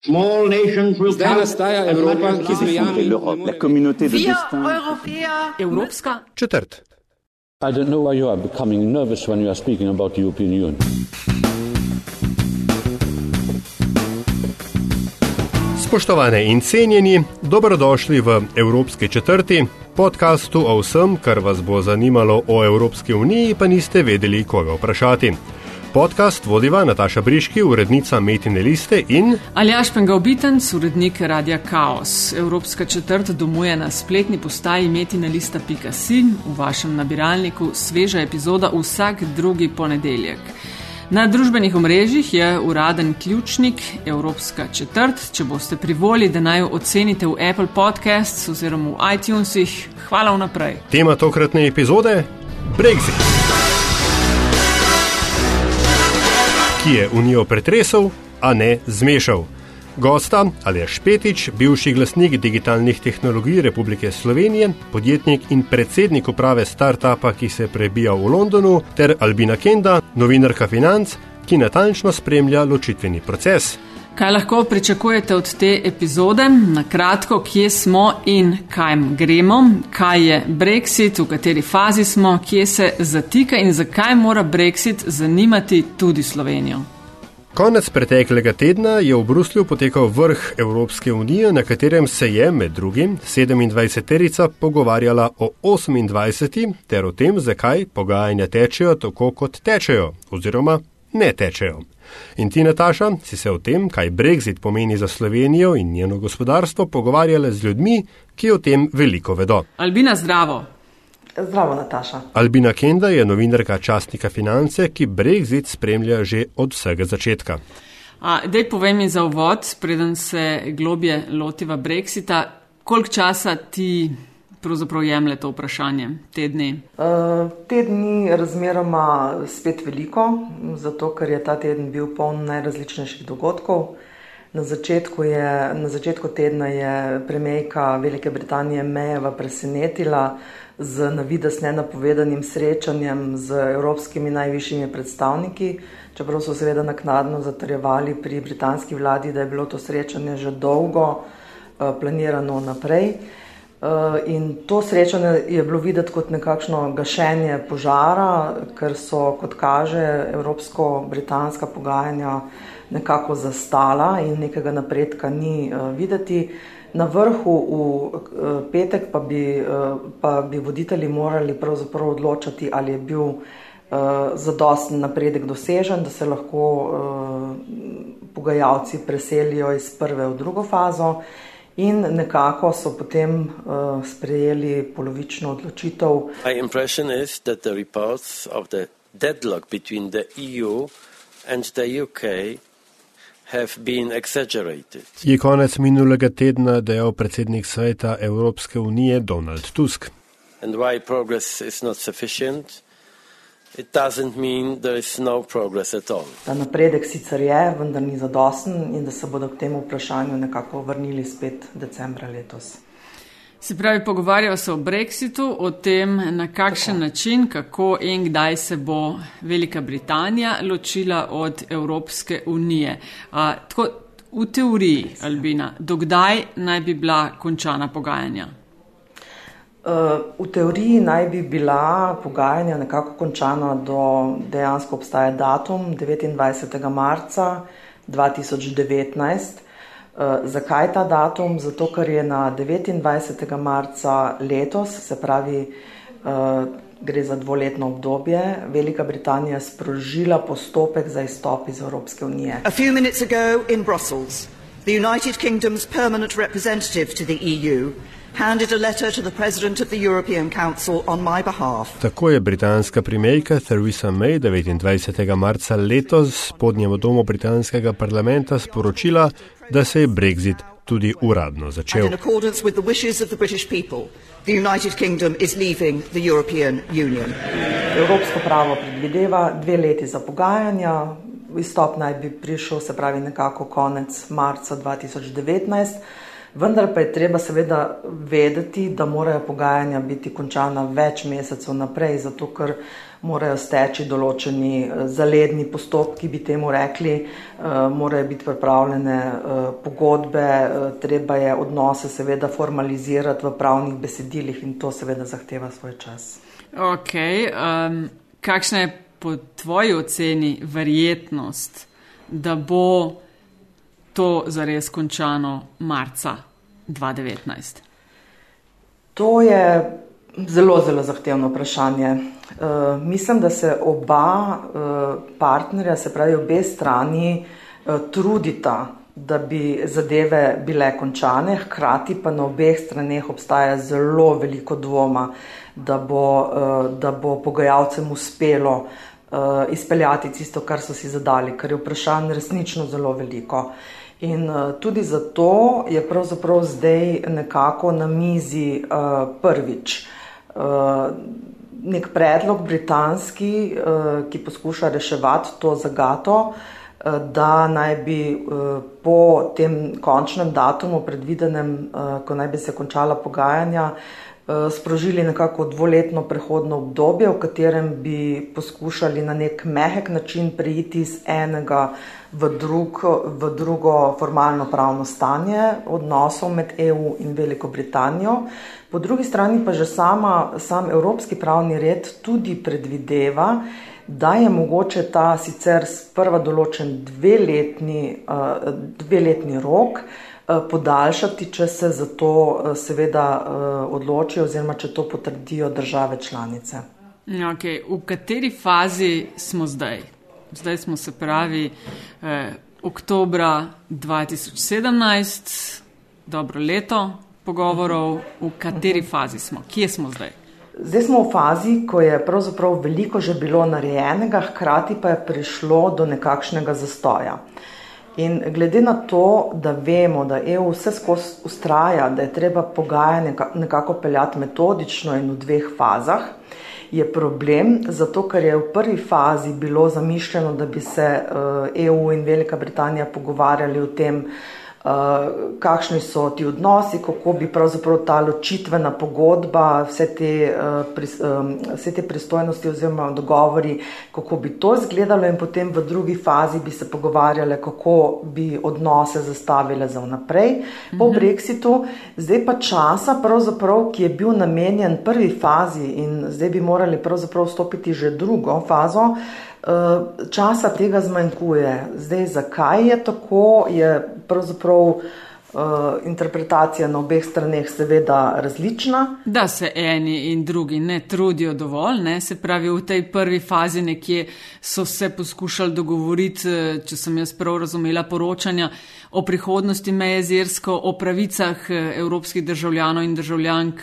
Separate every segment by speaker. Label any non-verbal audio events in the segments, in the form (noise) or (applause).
Speaker 1: Zdaj nastaja Evropa, ki zmejami
Speaker 2: la communauté de destin.
Speaker 3: Evropska
Speaker 4: Četrt.
Speaker 5: I don't know why you are becoming nervous when you are speaking about the European Union.
Speaker 4: Spoštovane in cenjeni, dobrodošli v Evropski četrti, podkastu o vsem, kar vas bo zanimalo o Evropski uniji, pa niste vedeli, koga vprašati. Podcast vodiva Nataša Briški, urednica Metine liste in
Speaker 3: Aljaš Pengalbitenc, urednik Radia Chaos. Evropska četrt domuje na spletni postaji metinelista.si, v vašem nabiralniku sveža epizoda vsak drugi ponedeljek. Na družbenih omrežjih je uraden ključnik Evropska četrt. Če boste privoli, da naj jo ocenite v Apple Podcasts oziroma v iTunesih, hvala vnaprej.
Speaker 4: tema tokratne epizode: Brexit. Ki je Unijo pretresel, a ne zmešal. Gosta ali Špetič, bivši glasnik digitalnih tehnologij Republike Slovenije, podjetnik in predsednik uprave startupa, ki se prebija v Londonu, ter Albina Kenda, novinarka financ, ki natančno spremlja ločitveni proces.
Speaker 3: Kaj lahko pričakujete od te epizode? Na kratko, kje smo in kam gremo, kaj je Brexit, v kateri fazi smo, kje se zatika in zakaj mora Brexit zanimati tudi Slovenijo.
Speaker 4: Konec preteklega tedna je v Bruslju potekal vrh Evropske unije, na katerem se je med drugim 27-terica pogovarjala o 28 ter o tem, zakaj pogajanja tečejo tako, kot tečejo, oziroma ne tečejo. In ti, Nataša, si se o tem, kaj Brexit pomeni za Slovenijo in njeno gospodarstvo, pogovarjala z ljudmi, ki o tem veliko vedo.
Speaker 3: Albina, zdravo.
Speaker 6: Zdravo, Nataša.
Speaker 4: Albina Kenda je novinarka častnika Finance, ki Brexit spremlja že od vsega začetka.
Speaker 3: A, dej povej mi za uvod, preden se globje lotiva Brexita, koliko časa ti pravzaprav jemlje to vprašanje, te dni?
Speaker 6: Uh, te dni razmeroma spet veliko, zato ker je ta teden bil poln najrazličnejših dogodkov. Na začetku, je, na začetku tedna je premijejka Velike Britanije Mejeva presenetila z navidez nenapovedanim srečanjem z evropskimi najvišjimi predstavniki, čeprav so seveda naknadno zatrjevali pri britanski vladi, da je bilo to srečanje že dolgo uh, planirano naprej. Uh, in to srečanje je bilo videti kot nekakšno gašenje požara, ker so, kot kaže, evropsko-britanska pogajanja nekako zastala in nekega napredka ni uh, videti. Na vrhu v uh, petek pa bi, pa bi voditelji morali pravzaprav odločati, ali je bil zadosten napredek dosežen, da se lahko pogajalci preselijo iz prve v drugo fazo. In nekako so potem uh, sprejeli polovično odločitev.
Speaker 7: My impression is that the reports of the deadlock between the EU and the UK have been exaggerated.
Speaker 4: Je konec minulega tedna dejal predsednik sveta Evropske unije Donald Tusk.
Speaker 7: And why progress is not sufficient? No progress at all.
Speaker 6: Ta napredek sicer je, vendar ni zadosten in da se bodo k temu vprašanju nekako vrnili spet decembra letos.
Speaker 3: Se pravi, pogovarjajo se o Brexitu, o tem, na kakšen tako. način, kako in kdaj se bo Velika Britanija ločila od Evropske unije. A, tako, v teoriji, Albina, dokdaj naj bi bila končana pogajanja?
Speaker 6: V teoriji naj bi bila pogajanja nekako končana do dejansko obstaja datum 29. marca 2019. Zakaj ta datum? Zato, ker je na 29. marca letos, se pravi, gre za dvoletno obdobje, Velika Britanija sprožila postopek za izstop iz Evropske unije.
Speaker 8: A few minutes ago in Brussels, the United Kingdom's permanent representative to the EU handed a letter to the President of the European Council on my behalf.
Speaker 4: Tako je britanska premijejka Theresa May 29. marca letos spodnjemu domu britanskega parlamenta sporočila, da se je Brexit tudi uradno
Speaker 8: And
Speaker 4: začel.
Speaker 8: in accordance with the wishes of the British people, the United Kingdom is leaving the European Union.
Speaker 6: Evropsko pravo predvideva dve leti za pogajanja, izstop naj bi prišel, se pravi, nekako konec marca 2019. Vendar pa je treba seveda vedeti, da morajo pogajanja biti končana več mesecev naprej, zato ker morajo steči določeni eh, zaledni postopki, bi temu rekli, eh, morajo biti pripravljene eh, pogodbe, treba je odnose seveda formalizirati v pravnih besedilih in to seveda zahteva svoj čas.
Speaker 3: Ok, um, kakšna je po tvoji oceni verjetnost, da bo to zares končano marca 2019?
Speaker 6: To je zelo, zelo zahtevno vprašanje. Uh, mislim, da se oba uh, partnerja, se pravi obe strani, uh, trudita, da bi zadeve bile končane, hkrati pa na obeh straneh obstaja zelo veliko dvoma, da bo, uh, da bo pogajalcem uspelo uh, izpeljati tisto, kar so si zadali, ker je vprašanj resnično zelo veliko. In uh, tudi zato je pravzaprav zdaj nekako na mizi uh, prvič. Uh, nek predlog britanski, uh, ki poskuša reševati to zagato, uh, da naj bi uh, po tem končnem datumu, predvidenem, uh, ko naj bi se končala pogajanja, uh, sprožili nekako dvoletno prehodno obdobje, v katerem bi poskušali na nek mehek način preiti iz enega v, drug, v drugo formalno pravno stanje odnosov med EU in Veliko Britanijo. Po drugi strani pa že sama, sam evropski pravni red tudi predvideva, da je mogoče ta sicer sprva določen dveletni, uh, dveletni rok podaljšati, če se za to uh, seveda uh, odločijo oziroma če to potrdijo države članice.
Speaker 3: Okay. V kateri fazi smo zdaj? Zdaj smo se pravi eh, oktobra 2017, dobro leto, pogovorov, v kateri fazi smo, kje smo zdaj?
Speaker 6: Zdaj smo v fazi, ko je pravzaprav veliko že bilo narejenega, hkrati pa je prišlo do nekakšnega zastoja. In glede na to, da vemo, da EU vse skozi ustraja, da je treba pogajanje nekako peljati metodično in v dveh fazah, je problem, zato ker je v prvi fazi bilo zamišljeno, da bi se EU eh, e in Velika Britanija pogovarjali o tem, kakšni so ti odnosi, kako bi pravzaprav ta ločitvena pogodba, vse te, um, vse te pristojnosti oziroma dogovori, kako bi to izgledalo in potem v drugi fazi bi se pogovarjale, kako bi odnose zastavile za vnaprej po mhm. Brexitu. Zdaj pa časa, ki je bil namenjen prvi fazi in zdaj bi morali pravzaprav vstopiti že drugo fazo, Eh, časa tega zmanjkuje. Zdaj, zakaj je tako, je pravzaprav. Uh, interpretacija na obeh straneh seveda različna.
Speaker 3: Da se eni in drugi ne trudijo dovolj, ne? se pravi v tej prvi fazi nekje so se poskušali dogovoriti, eh, če sem jaz prav razumela poročanja, o prihodnosti meje z Irsko, o pravicah eh, evropskih državljanov in državljank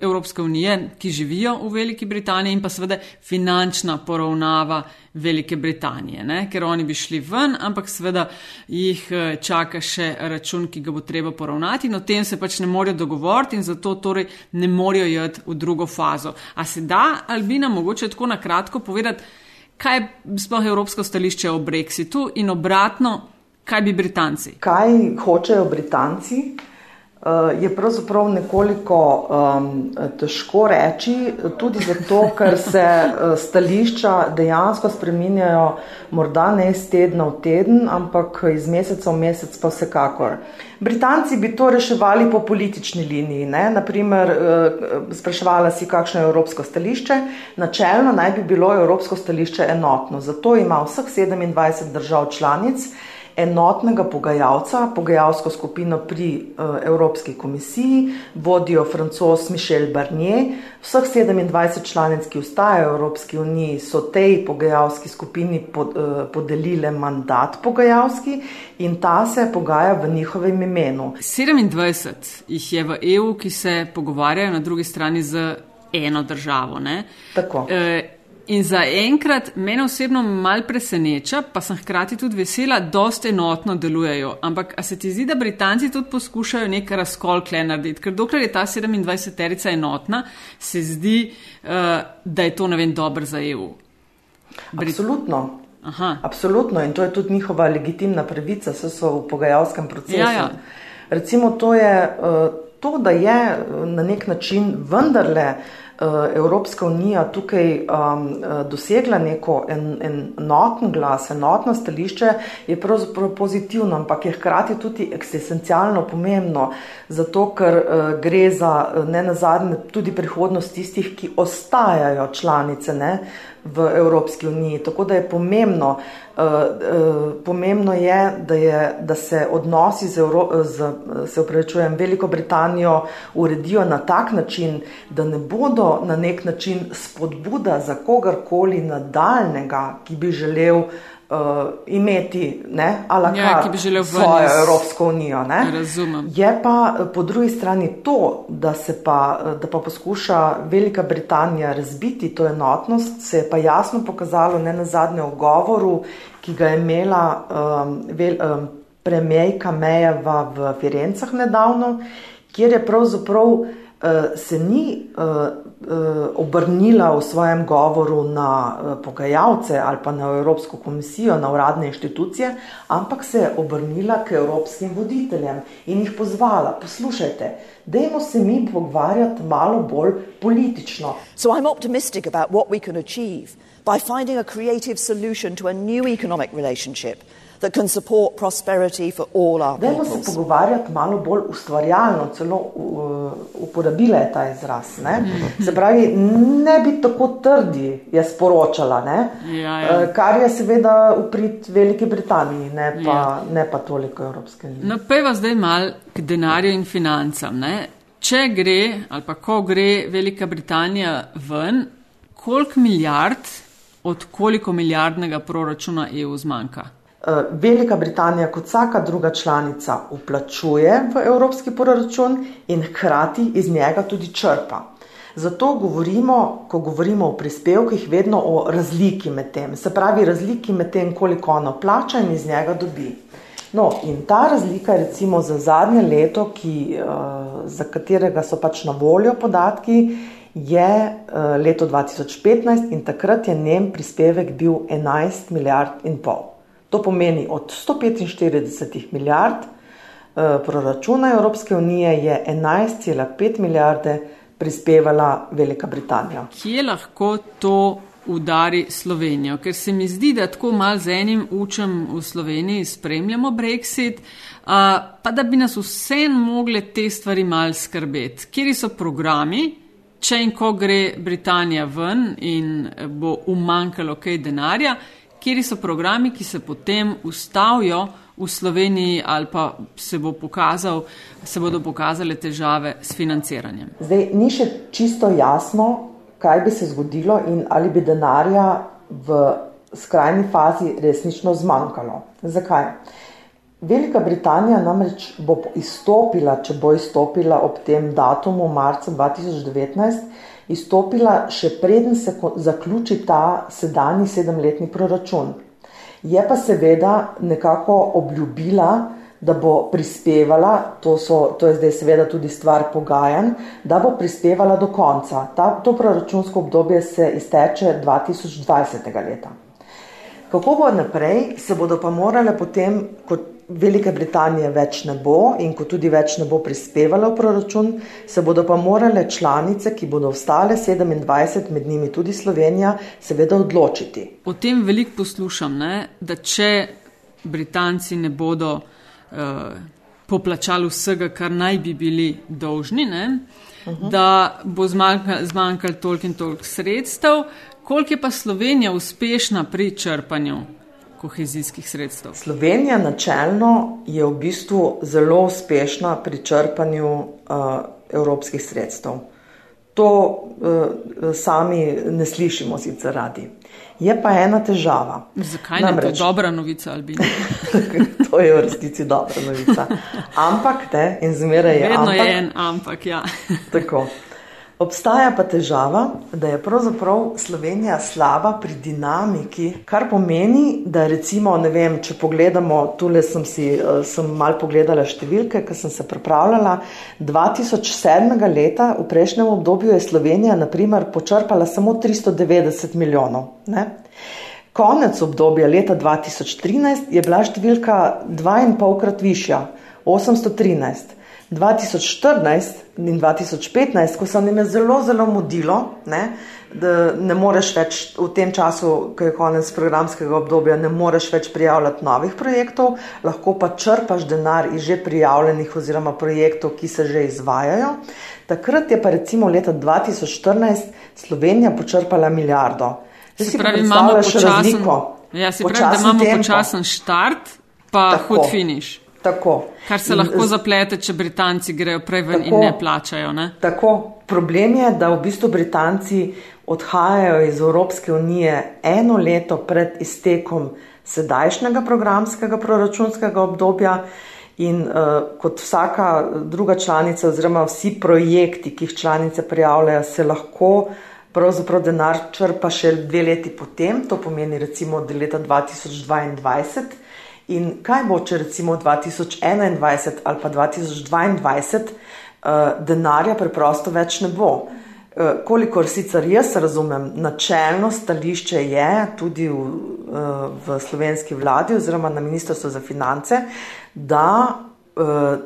Speaker 3: Evropske unije, ki živijo v Veliki Britaniji, in pa seveda finančna poravnava Velike Britanije, ne? ker oni bi šli ven, ampak seveda jih eh, čaka še račun, ki ga bo treba poravnati, in o tem se pač ne morejo dogovoriti, in zato torej ne morejo jeti v drugo fazo. A se da, Albina, mogoče tako na kratko povedati, kaj je sploh evropsko stališče o Brexitu in obratno, Kaj bi Britanci?
Speaker 6: Kaj hočejo Britanci? Eh, je pravzaprav nekoliko um, težko reči, tudi zato, ker se eh, stališča dejansko spreminjajo, morda ne iz tedna v teden, ampak iz meseca v mesec, pa vsekakor. Britanci bi to reševali po politični liniji. Ne? Naprimer, eh, spraševala si, kakšno je evropsko stališče. Načelno naj bi bilo evropsko stališče enotno. Zato ima vseh 27 držav članic enotnega pogajalca, pogajalsko skupino pri uh, Evropski komisiji, vodijo francos Mišel Barnier. Vseh 27 članic, ki ustajajo v Evropski uniji, so tej pogajalski skupini pod, uh, podelile mandat pogajalski in ta se pogaja v njihovem imenu.
Speaker 3: 27 jih je v EU, ki se pogovarjajo na drugi strani z eno državo. Ne?
Speaker 6: Tako. Uh,
Speaker 3: In za enkrat mene osebno mal preseneča, pa sem hkrati tudi vesela, da dosta enotno delujejo. Ampak a se ti zdi, da Britanci tudi poskušajo nek razkol kle narediti? Ker dokler je ta 27-terica enotna, se zdi, uh, da je to ne vem dobro za EU.
Speaker 6: Brit Absolutno. Aha. Absolutno in to je tudi njihova legitimna pravica, so, so v pogajalskem procesu. Ja, ja. Recimo to je to, da je na nek način vendarle Eh, Evropska unija tukaj um, dosegla neko en, enoten glas, enotno stališče, je pravzaprav pozitivno, ampak je hkrati tudi eksistencialno pomembno, zato ker uh, gre za ne nazadnje tudi prihodnost tistih, ki ostajajo članice ne, v Evropski uniji. Tako da je pomembno, uh, uh, pomembno je, da, je, da se odnosi z, Evro, z se upravičujem, Veliko Britanijo uredijo na tak način, da ne bodo na nek način spodbuda za kogarkoli nadaljnega, ki bi želel uh, imeti, ne, ali
Speaker 3: ja, ki bi želel
Speaker 6: svojo Evropsko unijo. Ne.
Speaker 3: Razumem.
Speaker 6: Je pa eh, po drugi strani to, da se pa, eh, da pa poskuša Velika Britanija razbiti to enotnost, se je pa jasno pokazalo ne na zadnjem govoru, ki ga je imela um, vel, um, premijejka Mejeva v Firencah nedavno, kjer je pravzaprav se ni uh, Eh, obrnila v svojem govoru na eh, pogajalce ali pa na Evropsko komisijo, na uradne inštitucije, ampak se je obrnila k evropskim voditeljem in jih pozvala: poslušajte, dajmo se mi pogovarjati malo bolj politično.
Speaker 8: So I'm optimistic about what we can achieve by finding a creative solution to a new economic relationship that can support prosperity for all our
Speaker 6: people. Dajmo se pogovarjati malo bolj ustvarjalno, celo uh, uporabila je ta izraz. Ne? Se pravi, ne biti tako trdi, je sporočala,
Speaker 3: ja, ja.
Speaker 6: Uh, kar je seveda uprit Veliki Britaniji, ne pa, ja. ne pa toliko Evropske unije.
Speaker 3: No, pejva zdaj mal k denarju in financam. Ne? Če gre, ali pa ko gre Velika Britanija ven, koliko milijard od koliko milijardnega proračuna EU zmanjka?
Speaker 6: Eh, Velika Britanija, kot vsaka druga članica, uplačuje v evropski proračun in hkrati iz njega tudi črpa. Zato govorimo, ko govorimo o prispevkih, vedno o razliki med tem, se pravi, razliki med tem, koliko ona plača in iz njega dobi. No, in ta razlika, recimo za zadnje leto, ki, uh, za katerega so pač na voljo podatki, je uh, leto 2015 in takrat je njen prispevek bil 11 milijard in pol. To pomeni od 145 milijard eh, proračuna Evropske unije je 11,5 milijarde prispevala Velika Britanija.
Speaker 3: Kje lahko to udari Slovenijo? Ker se mi zdi, da tako mal z enim učem v Sloveniji spremljamo Brexit, pa da bi nas vsem mogle te stvari mal skrbeti. Kjeri so programi? Če in ko gre Britanija ven in bo umanjkalo kaj denarja, kjer so programi, ki se potem ustavijo v Sloveniji ali pa se, bo pokazal, se bodo pokazale težave s financiranjem.
Speaker 6: Zdaj ni še čisto jasno, kaj bi se zgodilo in ali bi denarja v skrajni fazi resnično zmanjkalo. Zakaj? Velika Britanija namreč bo izstopila, če bo izstopila ob tem datumu marca 2019 izstopila, še preden se zaključi ta sedanji sedemletni proračun. Je pa seveda nekako obljubila, da bo prispevala, to, so, to je zdaj seveda tudi stvar pogajanj, da bo prispevala do konca. Ta, to proračunsko obdobje se izteče 2020. leta. Kako bo naprej, se bodo pa morale potem, kot Velike Britanije več ne bo in ko tudi več ne bo prispevala v proračun, se bodo pa morale članice, ki bodo ostale 27, med njimi tudi Slovenija, seveda odločiti.
Speaker 3: O tem veliko poslušam, ne? da če Britanci ne bodo uh, poplačali vsega, kar naj bi bili dolžni, uh -huh. da bo zmanjkalo toliko in toliko sredstev, koliko je pa Slovenija uspešna pri črpanju kohezijskih sredstev?
Speaker 6: Slovenija načelno je v bistvu zelo uspešna pri črpanju uh, evropskih sredstev. To uh, sami ne slišimo sicer radi. Je pa ena težava.
Speaker 3: Zakaj ne? Namreč, to je dobra novica, ali bi? (laughs)
Speaker 6: to je v resnici dobra novica. Ampak te in zmeraj je.
Speaker 3: Vedno
Speaker 6: ampak,
Speaker 3: je en ampak, ja.
Speaker 6: tako. Obstaja pa težava, da je pravzaprav Slovenija slaba pri dinamiki, kar pomeni, da recimo, ne vem, če pogledamo, tule sem si eh, sem mal pogledala številke, ker sem se pripravljala, 2007. leta v prejšnjem obdobju je Slovenija naprimer počrpala samo 390 milijonov. Ne? Konec obdobja leta 2013 je bila številka dva in polkrat višja 813. 2014 in 2015, ko se nam je zelo, zelo mudilo, ne, da ne moreš več v tem času, ko je konec programskega obdobja, ne moreš več prijavljati novih projektov, lahko pa črpaš denar iz že prijavljenih oziroma projektov, ki se že izvajajo. Takrat je pa recimo leta 2014 Slovenija počrpala milijardo.
Speaker 3: Zdaj si pravi, imamo počasen, ja, si pravi, da imamo tempo. počasen štart, pa Tako. hud finiš.
Speaker 6: Tako.
Speaker 3: Kar se lahko zaplete, če Britanci grejo prej ven tako, in ne plačajo. Ne?
Speaker 6: Tako. Problem je, da v bistvu Britanci odhajajo iz Evropske unije eno leto pred iztekom sedajšnjega programskega proračunskega obdobja. In uh, kot vsaka druga članica, oziroma vsi projekti, ki jih članice prijavljajo, se lahko pravzaprav denar črpa še dve leti potem, to pomeni recimo od leta 2022. In kaj bo, če recimo 2021 ali pa 2022 uh, eh, denarja preprosto več ne bo? Uh, kolikor sicer jaz razumem, načelno stališče je tudi v, uh, v slovenski vladi oziroma na Ministrstvu za finance, da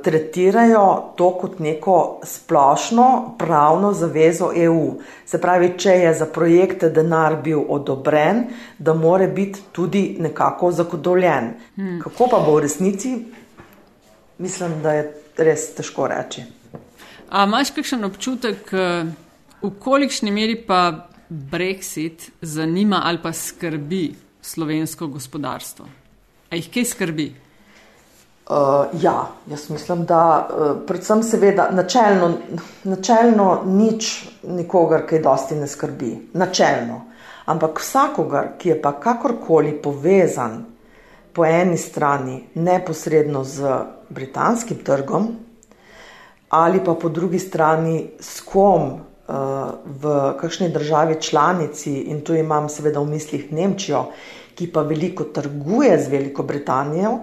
Speaker 6: tretirajo to kot neko splošno pravno zavezo EU. Se pravi, če je za projekte denar bil odobren, da more biti tudi nekako zagotovljen. Hmm. Kako pa bo v resnici, mislim, da je res težko reči.
Speaker 3: A imaš kakšen občutek, eh, v kolikšni meri pa Brexit zanima ali pa skrbi slovensko gospodarstvo? A jih kaj skrbi?
Speaker 6: Uh, ja, jaz mislim, da uh, predvsem seveda načelno, načelno nič nikogar, ki dosti ne skrbi. Načelno. Ampak vsakogar, ki je pa kakorkoli povezan po eni strani neposredno z britanskim trgom ali pa po drugi strani s kom uh, v kakšni državi članici in tu imam seveda v mislih Nemčijo, ki pa veliko trguje z Veliko Britanijo,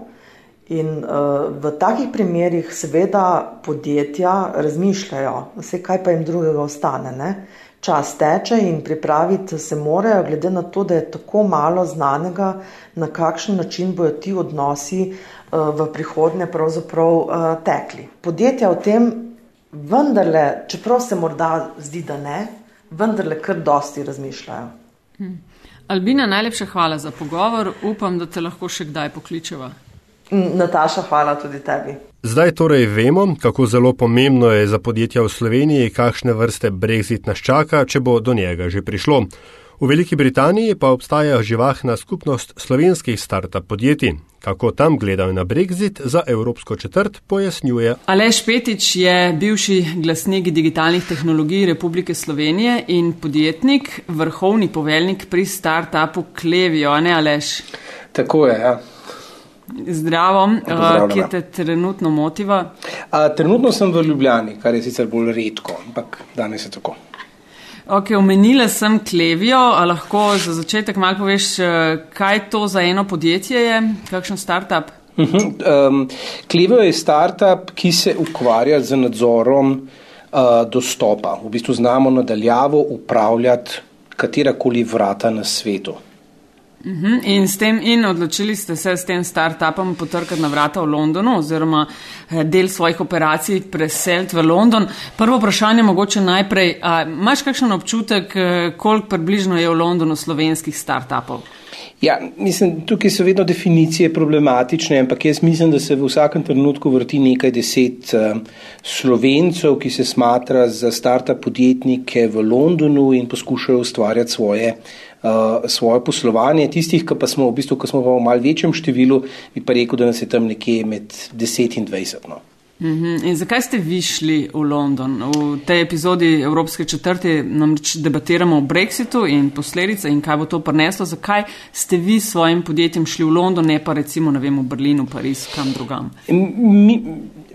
Speaker 6: In uh, v takih primerjih, seveda, podjetja razmišljajo, vse kaj pa jim drugega ostane. Ne? Čas teče in pripraviti se morajo, glede na to, da je tako malo znanega, na kakšen način bodo ti odnosi uh, v prihodnje pravzaprav uh, tekli. Podjetja o tem vendarle, čeprav se morda zdi, da ne, vendarle kar dosti razmišljajo.
Speaker 3: Hm. Albina, najlepša hvala za pogovor. Upam, da te lahko še kdaj pokličeva.
Speaker 6: Nataša, hvala tudi tebi.
Speaker 4: Zdaj torej vemo, kako zelo pomembno je za podjetja v Sloveniji, kakšne vrste brexit nas čaka, če bo do njega že prišlo. V Veliki Britaniji pa obstaja živahna skupnost slovenskih start-up podjetij. Kako tam gledajo na brexit za evropsko četrt, pojasnjuje.
Speaker 3: Aleš Petič je bivši glasnik digitalnih tehnologij Republike Slovenije in podjetnik, vrhovni poveljnik pri start-upu Klevijo, ne Aleš?
Speaker 9: Tako je, ja.
Speaker 3: Zdravo, kje te trenutno motiva?
Speaker 9: A, trenutno sem v Ljubljani, kar je sicer bolj redko, ampak danes je tako.
Speaker 3: Ok, omenila sem Klevijo, a lahko za začetek malo poveš, kaj to za eno podjetje je, kakšen startup?
Speaker 9: Uh -huh. um, Klevijo je startup, ki se ukvarja z nadzorom uh, dostopa. V bistvu znamo nadaljavo upravljati katerakoli vrata na svetu.
Speaker 3: Uhum. In, tem, in odločili ste se s tem startupom potrkati na vrata v Londonu oziroma eh, del svojih operacij preseliti v London. Prvo vprašanje mogoče najprej, a, imaš kakšen občutek, eh, koliko približno je v Londonu slovenskih startupov?
Speaker 9: Ja, mislim, tukaj so vedno definicije problematične, ampak jaz mislim, da se v vsakem trenutku vrti nekaj deset uh, slovencev, ki se smatra za startup podjetnike v Londonu in poskušajo ustvarjati svoje uh, svoje poslovanje. Tistih, ki pa smo v bistvu, ko smo v malce večjem številu, bi pa rekel, da nas je tam nekje med 10 in 20. No.
Speaker 3: Mhm. In zakaj ste vi šli v London? V tej epizodi Evropske četrti namreč debatiramo o Brexitu in posledice in kaj bo to prineslo. Zakaj ste vi s svojim podjetjem šli v London, ne pa recimo vem, v Berlin, v Pariz, kam drugam?
Speaker 9: Mi,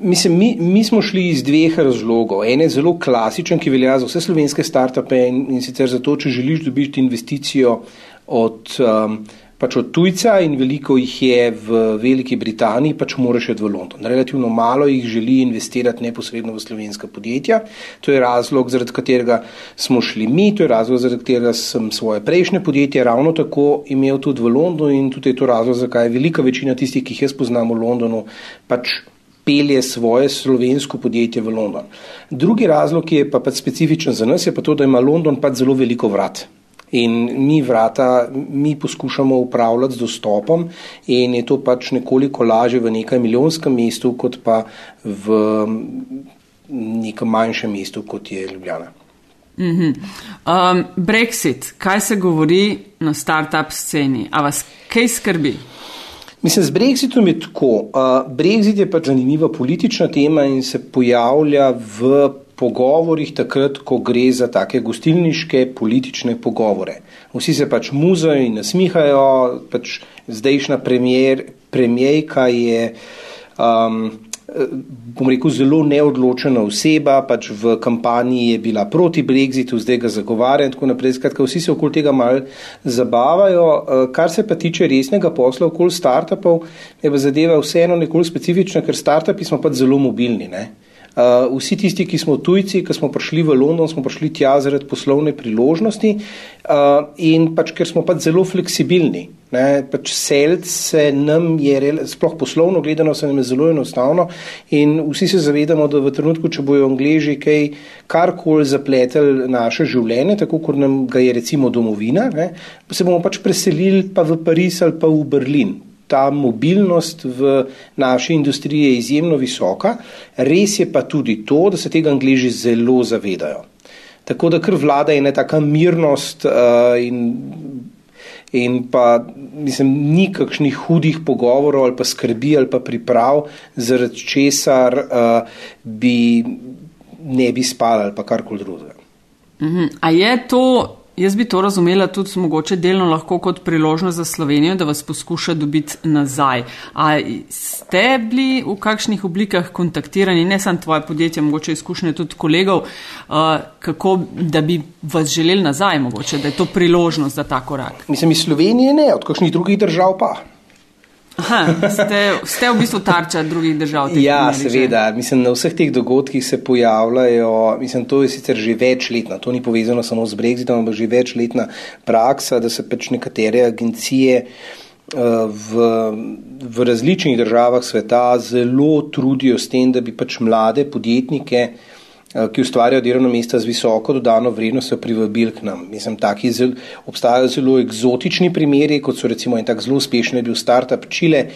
Speaker 9: mislim, mi, mi smo šli iz dveh razlogov. En je zelo klasičen, ki velja za vse slovenske startupe in, in sicer zato, če želiš dobiti investicijo od. Um, pač od tujca in veliko jih je v Veliki Britaniji, pač moraš iti v London. Relativno malo jih želi investirati neposredno v slovenska podjetja. To je razlog, zaradi katerega smo šli mi, to je razlog, zaradi katerega sem svoje prejšnje podjetje ravno tako imel tudi v Londonu in tudi je to razlog, zakaj je velika večina tistih, ki jih jaz poznam v Londonu, pač pelje svoje slovensko podjetje v London. Drugi razlog, ki je pa pač specifičen za nas, je pa to, da ima London pač zelo veliko vrat. In mi vrata, mi poskušamo upravljati z dostopom, in je to pač nekoliko lažje v nekaj milijonskem mestu, kot pa v nekem manjšem mestu, kot je Ljubljana.
Speaker 3: Mm -hmm. um, Brexit, kaj se govori na start-up sceni? A vas kaj skrbi?
Speaker 9: Mislim, z Brexitom je tako. Uh, Brexit je pač zanimiva politična tema in se pojavlja v pogovorih takrat, ko gre za take gostilniške politične pogovore. Vsi se pač muzajo in nasmihajo, pač zdajšnja premijerka je, um, bom rekel, zelo neodločena oseba, pač v kampanji je bila proti Brexitu, zdaj ga zagovarja in tako naprej. Skratka, vsi se okoli tega mal zabavajo. Uh, kar se pa tiče resnega posla okoli startupov, je pa zadeva vseeno nekoliko specifična, ker startupi smo pač zelo mobilni. Ne? Uh, vsi tisti, ki smo tujci, ki smo prišli v London, smo prišli tja zaradi poslovne priložnosti uh, in pač, ker smo pač zelo fleksibilni. Ne, pač selc se nam je, sploh poslovno gledano, se nam je zelo enostavno in vsi se zavedamo, da v trenutku, če bojo Angleži kaj karkoli zapleteli naše življenje, tako kot nam ga je recimo domovina, ne, se bomo pač preselili pa v Pariz ali pa v Berlin ta mobilnost v naši industriji je izjemno visoka. Res je pa tudi to, da se tega angliži zelo zavedajo. Tako da kar vlada je ena taka mirnost uh, in, in pa mislim, ni kakšnih hudih pogovorov ali pa skrbi ali pa priprav, zaradi česar uh, bi ne bi spali ali pa karkoli drugega.
Speaker 3: Uh -huh. A je to Jaz bi to razumela tudi mogoče delno lahko kot priložnost za Slovenijo, da vas poskuša dobiti nazaj. A ste bili v kakšnih oblikah kontaktirani, ne samo tvoje podjetje, mogoče izkušnje tudi kolegov, uh, kako da bi vas želeli nazaj, mogoče, da je to priložnost za ta korak?
Speaker 9: Mislim, iz Slovenije ne, od kakšnih drugih držav pa.
Speaker 3: Aha, ste, ste v bistvu tarča drugih držav?
Speaker 9: Ja, seveda. Mislim, na vseh teh dogodkih se pojavljajo, mislim, to je sicer že večletna, to ni povezano samo z Brexitom, ampak že večletna praksa, da se pač nekatere agencije eh, v, v različnih državah sveta zelo trudijo s tem, da bi pač mlade podjetnike ki ustvarjajo delovna mesta z visoko dodano vrednostjo, privabili k nam. Mislim, taki zel, obstajajo zelo eksotični primeri, kot so recimo en tak zelo uspešen je bil startup Čile,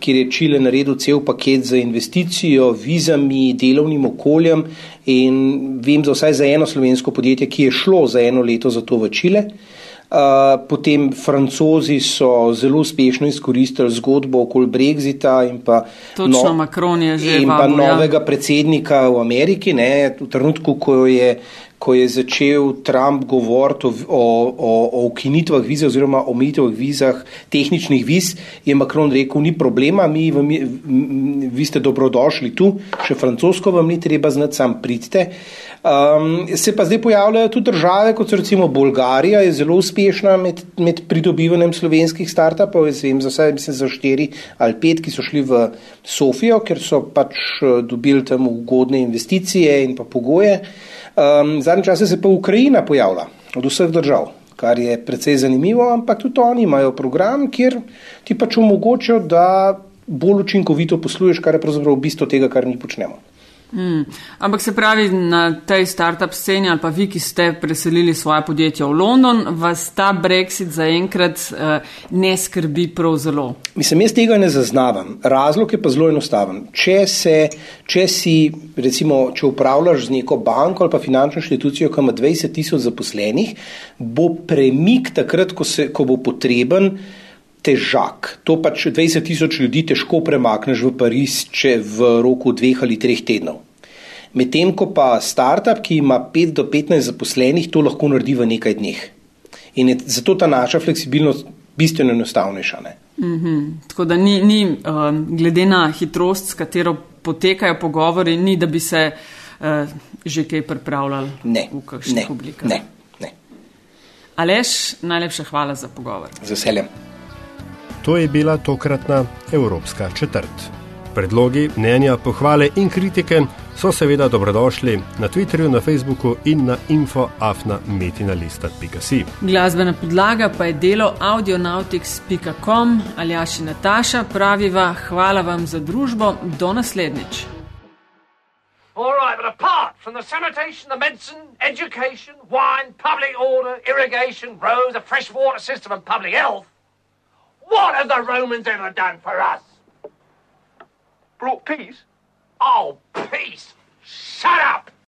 Speaker 9: kjer je Čile naredil cel paket za investicijo, vizami, delovnim okoljem in vem za vsaj za eno slovensko podjetje, ki je šlo za eno leto za to v Čile. Uh, potem francozi so zelo uspešno izkoristili zgodbo okoli Brexita in pa,
Speaker 3: no, in
Speaker 9: pa novega predsednika v Ameriki, ne, v trenutku, ko je, ko je začel Trump govoriti o, o, o ukinitvah vize oziroma omejitvah vizah, tehničnih viz, je Macron rekel, ni problema, mi, mi, vi ste dobrodošli tu, še francosko vam ni treba znati, sam pridite. Uh, Um, se pa zdaj pojavljajo tudi države, kot so recimo Bolgarija, je zelo uspešna med, med pridobivanjem slovenskih startupov. Jaz vem za vse, mislim za štiri ali pet, ki so šli v Sofijo, ker so pač eh, dobili tam ugodne investicije in pa pogoje. Um, zadnje čase se pa Ukrajina pojavlja od vseh držav, kar je precej zanimivo, ampak tudi oni imajo program, kjer ti pač omogočajo, da bolj učinkovito posluješ, kar je pravzaprav bistvo tega, kar mi počnemo.
Speaker 3: Mm. Ampak se pravi, na tej start-up sceni ali pa vi, ki ste preselili svoje podjetje v London, vas ta Brexit zaenkrat uh, ne skrbi prav zelo?
Speaker 9: Mislim, jaz tega ne zaznavam. Razlog je pa zelo enostaven. Če, se, če si, recimo, če upravljaš z neko banko ali pa finančno inštitucijo, ki ima 20 tisoč zaposlenih, bo premik takrat, ko, se, ko bo potreben. Težak. To pač 20 tisoč ljudi težko premakneš v Pariz, če v roku dveh ali treh tednov. Medtem ko pa startup, ki ima 5 do 15 zaposlenih, to lahko naredi v nekaj dneh. In je zato ta naša fleksibilnost bistveno enostavnejša.
Speaker 3: Mm -hmm. Tako da ni, ni um, glede na hitrost, s katero potekajo pogovori, ni da bi se uh, že kaj pripravljali
Speaker 9: ne,
Speaker 3: v kakšnih oblikah.
Speaker 9: Ne, ne.
Speaker 3: Alež, najlepša hvala za pogovor.
Speaker 9: Z veseljem.
Speaker 4: To je bila tokratna Evropska četrt. Predlogi, mnenja, pohvale in kritike so seveda dobrodošli na Twitterju, na Facebooku in na infoafnametinalista.si.
Speaker 3: Glasbena podlaga pa je delo audionautics.com ali Aši Nataša praviva hvala vam za družbo, do naslednjič.
Speaker 10: All right, but apart from the sanitation, the medicine, education, wine, public order, irrigation, roads, a fresh water system, and public health, What have the Romans ever done for us?
Speaker 11: Brought peace?
Speaker 10: Oh, peace! Shut up!